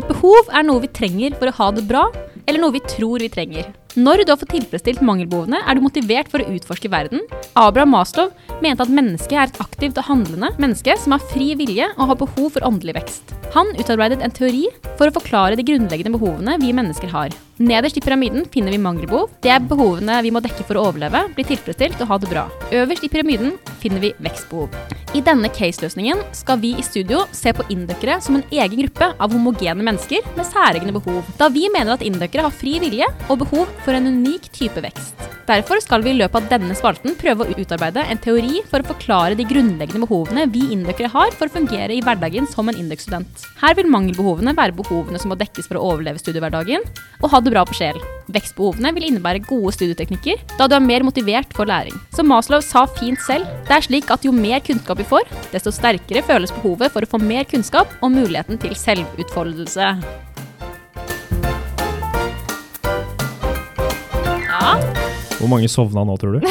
Et behov er noe vi trenger for å ha det bra, eller noe vi tror vi trenger. Når du har fått tilfredsstilt mangelbehovene, er du motivert for å utforske verden. Abraham Maslow mente at mennesket er et aktivt og handlende menneske som har fri vilje og har behov for åndelig vekst. Han utarbeidet en teori for å forklare de grunnleggende behovene vi mennesker har. Nederst i pyramiden finner vi mangelbehov. Det er behovene vi må dekke for å overleve, bli tilfredsstilt og ha det bra. Øverst i pyramiden finner vi vekstbehov. I denne case-løsningen skal vi i studio se på indøkere som en egen gruppe av homogene mennesker med særegne behov, da vi mener at indøkere har fri vilje og behov for en unik type vekst. Derfor skal vi i løpet av denne spalten prøve å utarbeide en teori for å forklare de grunnleggende behovene vi indøkere har for å fungere i hverdagen som en indøkstudent. Her vil mangelbehovene være behovene som må dekkes for å overleve studiehverdagen, og ha det bra på sjel. Vekstbehovene vil innebære gode studieteknikker, da du er mer motivert for læring. Som Maslow sa fint selv, det er slik at jo mer kunnskap vi får, desto sterkere føles behovet for å få mer kunnskap og muligheten til selvutfoldelse. Hvor mange sovna nå, tror du? (laughs)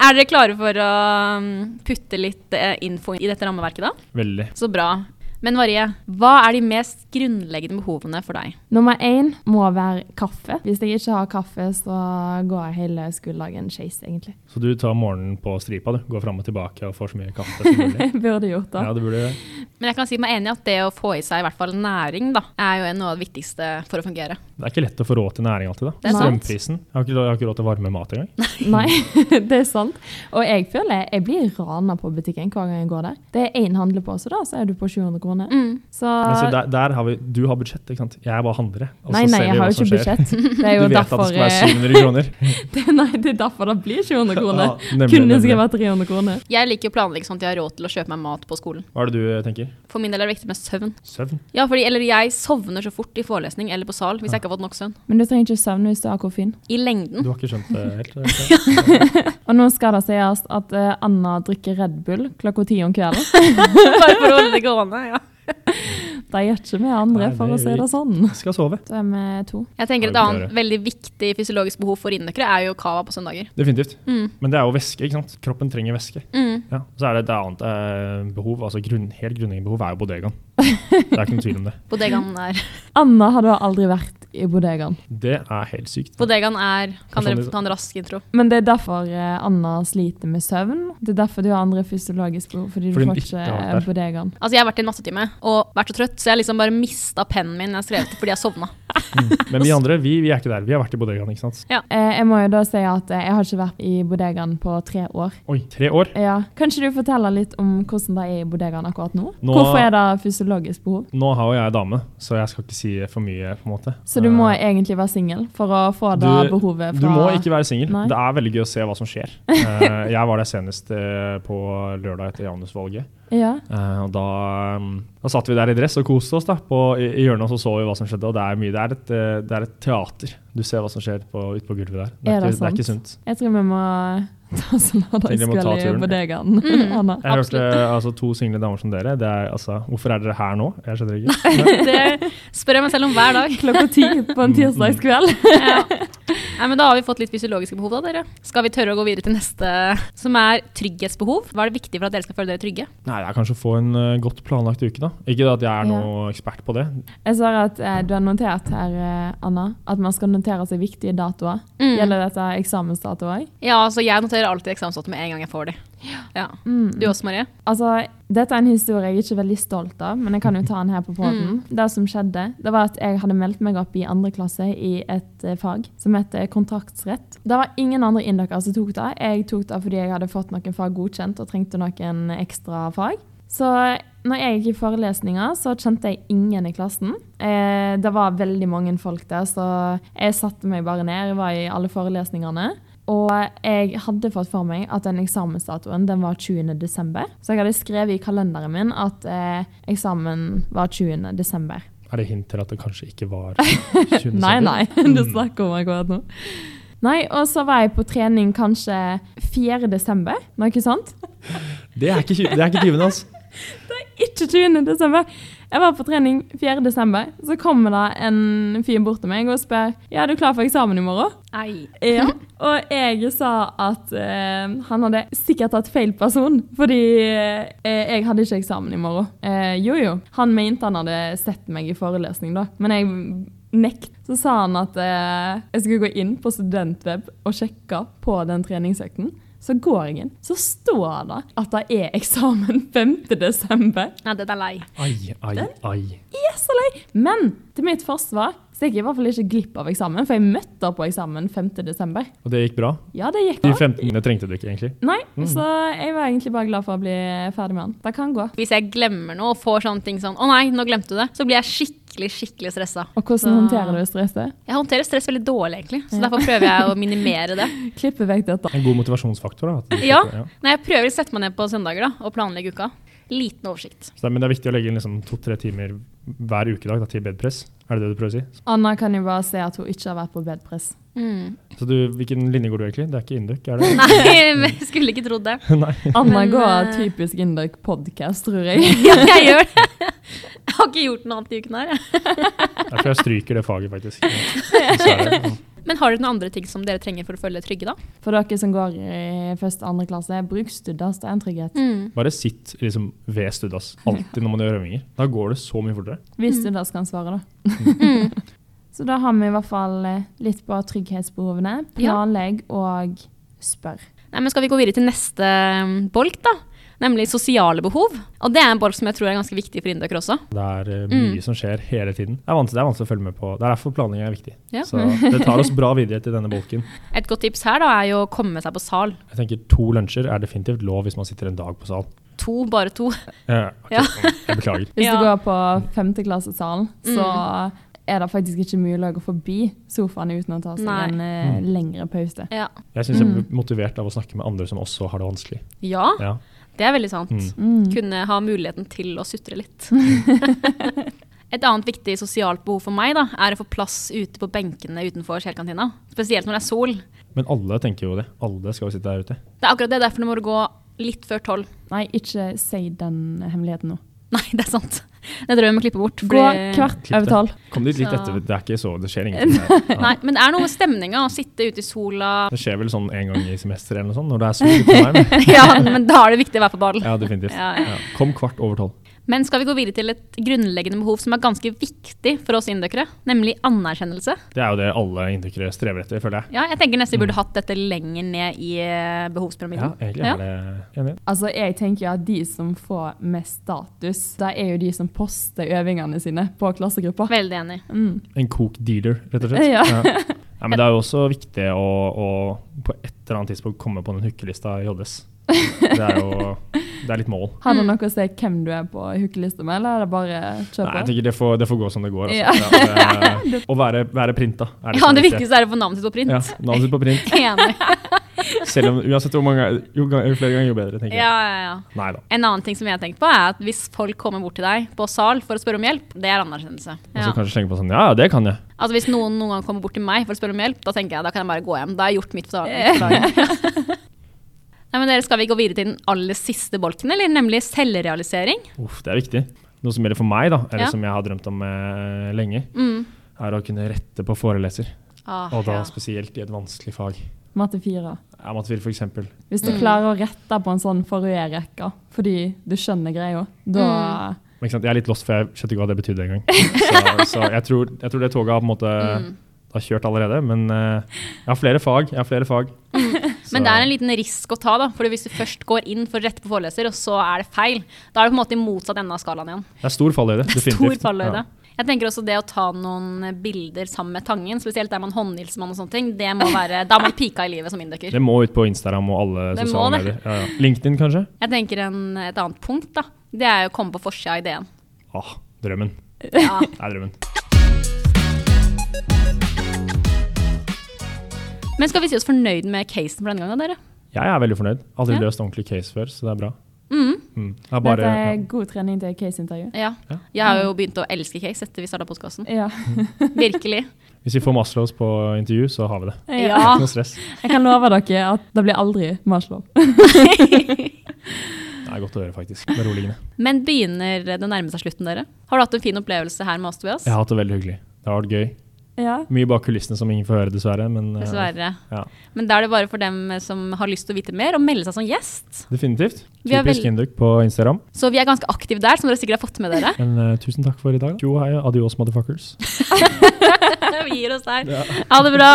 Er dere klare for å um, putte litt eh, info i dette rammeverket, da? Veldig. Så bra. Men Marie, hva er de mest grunnleggende behovene for deg? Nummer én må være kaffe. Hvis jeg ikke har kaffe, så går jeg hele skoledagen skeis, egentlig. Så du tar morgenen på stripa, du. Går fram og tilbake og får så mye kaffe som mulig. (laughs) Burde gjort det. Ja, det burde gjøre. Men jeg kan si meg enig i at det å få i seg i hvert fall næring, da, er jo noe av det viktigste for å fungere. Det er ikke lett å få råd til næring alltid, da. Det er. Strømprisen. Jeg har ikke, jeg har ikke råd til varme mat engang. Nei, (laughs) (laughs) det er sant. Og jeg føler jeg blir rana på butikken hver gang jeg går der. Det er én handlepose, da, så er du på 700 kroner. Mm. Så Men der, der har vi, du har budsjett, ikke sant. Jeg er bare handler, og nei, så Nei, ser vi jeg hva har jo som ikke skjer. budsjett. Det er (laughs) jo Du vet derfor at det skal være eh, 700 kroner. (laughs) det, Nei, det er derfor det blir 700 kroner. Ja, nemlig, Kunne nemlig. skrevet 300 kroner. Jeg liker å planlegge sånn at jeg har råd til å kjøpe meg mat på skolen. Hva er det du eh, tenker? For min del er det viktig med søvn. Søvn? Ja, fordi, eller jeg sovner så fort i forelesning eller på sal hvis jeg ikke har fått nok søvn. Men du trenger ikke søvne hvis du har koffein. I lengden. Du har ikke skjønt det helt? (laughs) Og nå skal det sies at eh, Anna drikker Red Bull klokka ti om kvelden. Bare for å holde det gående, ja. De gjør ikke vi andre, Nei, for å si det sånn. Skal sove. Så er vi to. Jeg tenker Et annet veldig viktig fysiologisk behov for innøkere er jo cava på søndager. Definitivt. Mm. Men det er jo væske, ikke sant. Kroppen trenger væske. Mm. Ja. Så er det et annet eh, behov, altså grunn, helt grunnleggende behov, er jo bodegaen. (laughs) Det er ikke noen tvil om det. Bodegaen er Anna hadde aldri vært i bodegaen. Det er helt sykt. Bodegaen er Kan dere ta en rask intro? Men det er derfor eh, Anna sliter med søvn. Det er derfor du har andre fysiologiske behov, fordi, Fordi du får ikke eh, bodegaen. Altså Jeg har vært i en mattetime og vært så trøtt, så jeg liksom bare mista pennen min jeg skrev til fordi jeg sovna. Men vi andre, vi, vi er ikke der. Vi har vært i bodegaen, ikke sant. Eh, jeg må jo da si at jeg har ikke vært i bodegaen på tre år. Oi, tre år. Ja, Kanskje du forteller litt om hvordan det er i bodegaen akkurat nå? Nå- Hvorfor er det fysiologisk behov? Nå har jo jeg dame, så jeg skal ikke si for mye, på en måte. Så du må Eh, egentlig være singel for å få det Du- behovet fra Du må ikke være singel. Det er veldig gøy å se hva som skjer. (laughs) Eh, jeg var der senest eh, på lørdag etter Janus-valget. Ja. Uh, og da, um, da satt vi der i dress og koste oss da, på, i, i hjørnet, og så så vi hva som skjedde. Og det er mye, det er et, eh, det er et teater. Du ser hva som skjer på, ute på gulvet der. Det Er er, det ikke, det er ikke sunt. Jeg tror vi må ta lørdagskveld i bodegaen, Mm. (laughs) Anna. Jeg hørte altså, to single damer som dere. Det er, altså, hvorfor er dere her nå? Jeg skjønner ikke. (laughs) Det spør jeg meg selv om hver dag. Klokka ti på en tirsdagskveld. (laughs) Ja. Nei, men Da har vi fått litt fysiologiske behov, da, dere. Skal vi tørre å gå videre til neste, som er trygghetsbehov? Hva er det viktig for at dere skal føle dere trygge? Nei, det er kanskje å få en eh, godt planlagt uke, da. Ikke at jeg er noe ekspert på det. Jeg ser at eh, du har notert her, eh, Anna, at man skal notere seg viktige datoer. Mm. Gjelder dette eksamensdatoer òg? Ja, altså Jeg noterer alltid eksamensdatoer med en gang jeg får de. Ja. Mm. Du også, Marie? Altså, dette er en historie jeg er ikke veldig stolt av, men jeg kan jo ta den her på podden. Det som skjedde, det var at jeg hadde meldt meg opp i andre klasse i et eh, fag som heter kontraktsrett. Det var ingen andre indøkere som tok det. Jeg tok det fordi jeg hadde fått noen fag godkjent og trengte noen ekstra fag. Så når jeg gikk i forelesninger, så kjente jeg ingen i klassen. Eh, det var veldig mange folk der, så jeg satte meg bare ned. Jeg var i alle forelesningene. Og jeg hadde fått for meg at den eksamensdatoen den var 20. desember. Så jeg hadde skrevet i kalenderen min at eh, eksamen var 20. desember. Er det hint til at det kanskje ikke var (laughs) 20. Nei, nei, (laughs) du snakker om akkurat nå. Nei, og så var jeg på trening kanskje 4. desember, noe sånt. Det er ikke, det er ikke tyvende, altså. (laughs) Ikke 20. Jeg var på trening 4. desember, så kommer det en fyr bort til meg og spør ja, er du klar for eksamen i morgen. Ei. Ja, (laughs) og jeg sa at eh, han hadde sikkert tatt feil person, fordi eh, jeg hadde ikke eksamen i morgen. Eh, jo, jo. Han mente han hadde sett meg i forelesning, da. Men jeg nekt. Så sa han at eh, jeg skulle gå inn på studentweb og sjekke på den treningsøkten. Så går jeg inn, så står det at det er eksamen 5. desember. Ja, den er lei. Ai, ai, ai. Den er så lei! Men til mitt forsvar så jeg gikk i hvert fall ikke glipp av eksamen, for jeg møtte opp på eksamen 5. desember. Og det gikk bra? Ja, det gikk De 15 det trengte du ikke, egentlig. Nei, Mm. så jeg var egentlig bare glad for å bli ferdig med den. Det kan gå. Hvis jeg glemmer noe og får sånne ting sånn Å nei, nå glemte du det. Så blir jeg skikkelig, skikkelig stressa. Og hvordan Så- håndterer du stresset? Jeg håndterer stress veldig dårlig, egentlig. Så derfor prøver jeg å minimere det. (laughs) Klippe vekk dette. En god motivasjonsfaktor. da. at du Ja. slipper- Nei, jeg prøver å sette meg ned på søndager da, og planlegge uka. Liten oversikt. Så men det er viktig å legge inn liksom to-tre timer hver ukedag da, til bedpress. Er det det du prøver å si? Anna kan jo bare se at hun ikke har vært på bedpress. Mm. Så du, Hvilken linje går du egentlig? Det er ikke Induk? er det? (laughs) Nei, jeg skulle ikke trodd det. (laughs) Anna Men, går eh, typisk Induc podcast, tror jeg. Ja, jeg gjør det. (laughs) Jeg har ikke gjort noe annet i uken her. jeg. Derfor jeg stryker det faget, faktisk. (laughs) Men har dere noen andre ting som dere trenger for å føle dere trygge, da? For dere som går i første andre klasse, bruk Studdas, det er en trygghet. Mm. Bare sitt liksom, ved studdas, alltid når man gjør øvinger. Da går det så mye fortere. Hvis Studdas kan svare, da. (laughs) Så da har vi i hvert fall eh, litt på trygghetsbehovene. Planlegg og spør. Nei, men Skal vi gå videre til neste um, bolk, da? Nemlig sosiale behov. Og det er en bolk som jeg tror er ganske viktig for indøkere også. Det er eh, mye Mm. som skjer hele tiden. Det er, vanskelig, det er vanskelig å følge med på. Det er derfor planlegging er viktig. Ja. Så det tar oss bra videre til denne bolken. (laughs) Et godt tips her da er jo å komme seg på sal. Jeg tenker To lunsjer er definitivt lov hvis man sitter en dag på sal. To, bare to. Ja, (laughs) okay. Ja. Jeg beklager. Hvis du går på femteklassesalen, så er det faktisk ikke mulig å gå forbi sofaen uten å ta seg Nei. en eh, Mm. lengre pause. Ja. Jeg syns jeg Mm. blir motivert av å snakke med andre som også har det vanskelig. ja, Ja. Det er veldig sant. Mm. Mm. Kunne ha muligheten til å sutre litt. (laughs) Et annet viktig sosialt behov for meg da, er å få plass ute på benkene utenfor kjelkantina. Spesielt når det er sol. Men alle tenker jo det. Alle skal jo sitte der ute. Det er akkurat det, derfor må du gå litt før tolv. Nei, ikke si den hemmeligheten nå. Nei, det er sant. Det tror jeg vi må klippe bort. Gå fordi- kvart over tolv. Kom dit litt Så- etter. Det er ikke så, det skjer ingenting. (laughs) Ja. Nei, men det er noe med stemninga å sitte ute i sola. Det skjer vel sånn en gang i semesteret eller noe sånt, når det er sol ute på veien. (laughs) ja, men da er det viktig å være på ball. Ja, definitivt. Ja. Kom kvart over tolv. Men skal vi gå videre til et grunnleggende behov som er ganske viktig for oss indøkere, nemlig anerkjennelse? Det er jo det alle indøkere strever etter, føler jeg. Ja, jeg tenker nesten vi burde hatt dette lenger ned i behovspyramiden. Ja, egentlig Ja. er det enig. Altså, jeg tenker at de som får mest status, det er jo de som poster øvingene sine på klassegruppa. Veldig enig. Mm. En cook dealer, rett og slett. Ja. (laughs) Ja, men det er jo også viktig å, å på et eller annet tidspunkt komme på den hookelista i JS. Det er jo det er litt mål. Har det noe å si hvem du er på hookelista med, eller er det bare kjør Nei, jeg tenker det får, det får gå som det går. Altså. Ja, det, (laughs) å være, være printa er Ja, er det viktigste er å få navnet sitt på print. Ja, navnet sitt på print. (laughs) Enig. (laughs) Selv om uansett hvor mange jo, jo flere ganger, jo bedre, tenker jeg. Ja, ja, ja. En annen ting som jeg har tenkt på, er at hvis folk kommer bort til deg på sal for å spørre om hjelp, det er anerkjennelse. Og så kanskje tenker på sånn Ja, ja, det kan jeg. Altså Hvis noen noen gang kommer bort til meg for å spørre om hjelp, da tenker jeg da kan jeg bare gå hjem. Da har jeg gjort mitt for dagen. Nei, men dere, Skal vi gå videre til den aller siste bolken, eller nemlig selvrealisering? Uff, det er viktig. Noe som gjelder for meg, da, eller Ja. som jeg har drømt om eh, lenge, Mm. er å kunne rette på foreleser. Ah, Og da ja. spesielt i et vanskelig fag. Matte 4. Ja, matte 4 for eksempel. Hvis du Mm. klarer å rette på en sånn forrige rekke fordi du skjønner greia, da mm. ikke sant? Jeg er litt lost, for jeg skjønte ikke hva det betydde engang. (laughs) Så, så jeg, tror, jeg tror det toget har på en måte Mm. har kjørt allerede. Men eh, jeg har flere fag. Jeg har flere fag. (laughs) Så- Men det er en liten risk å ta, da. For hvis du først går inn for å rette på foreleser, og så er det feil, da er det på en måte i motsatt ende av skalaen igjen. Det er stor fallhøyde, definitivt. Stor fallhøyde. Ja. Jeg tenker også det å ta noen bilder sammen med Tangen, spesielt der man håndhilser man og sånne ting, det må være Da er man pika i livet som inndøkker. Det må ut på Instagram og alle Det sosiale medier. Ja, ja. LinkedIn, kanskje? Jeg tenker en, et annet punkt, da. Det er jo å komme på forsida av ideen. Åh, drømmen. Ja. Det er drømmen. Men skal vi si oss fornøyd med casen for denne gangen, dere? Jeg er veldig fornøyd. Aldri Ja. løst ordentlig case før, så det er bra. Mm. Mm. Det er bare, Dette er god trening til case-intervju. Ja. Ja. Jeg har jo begynt å elske case etter vi starta podkasten. Ja. (laughs) Virkelig. Hvis vi får Maslows på intervju, så har vi det. Ja. Ikke noe stress. Jeg kan love dere at det blir aldri Maslow. (laughs) Det er godt å høre, faktisk. Beroligende. Men begynner det å nærme seg slutten, dere? Har du hatt en fin opplevelse her med oss, Tobias? Jeg har hatt det veldig hyggelig. Det har vært gøy. Ja. Mye bak kulissene som ingen får høre, dessverre. Men, eh, Dessverre. Ja, Men da er det bare for dem som har lyst til å vite mer, å melde seg som gjest. Definitivt. Typisk Induk på Instagram. Så vi er ganske aktive der, som dere sikkert har fått med dere. (laughs) Men uh, tusen takk for i dag. Jo, hei, adios, motherfuckers. (laughs) vi gir oss der. Ha det bra.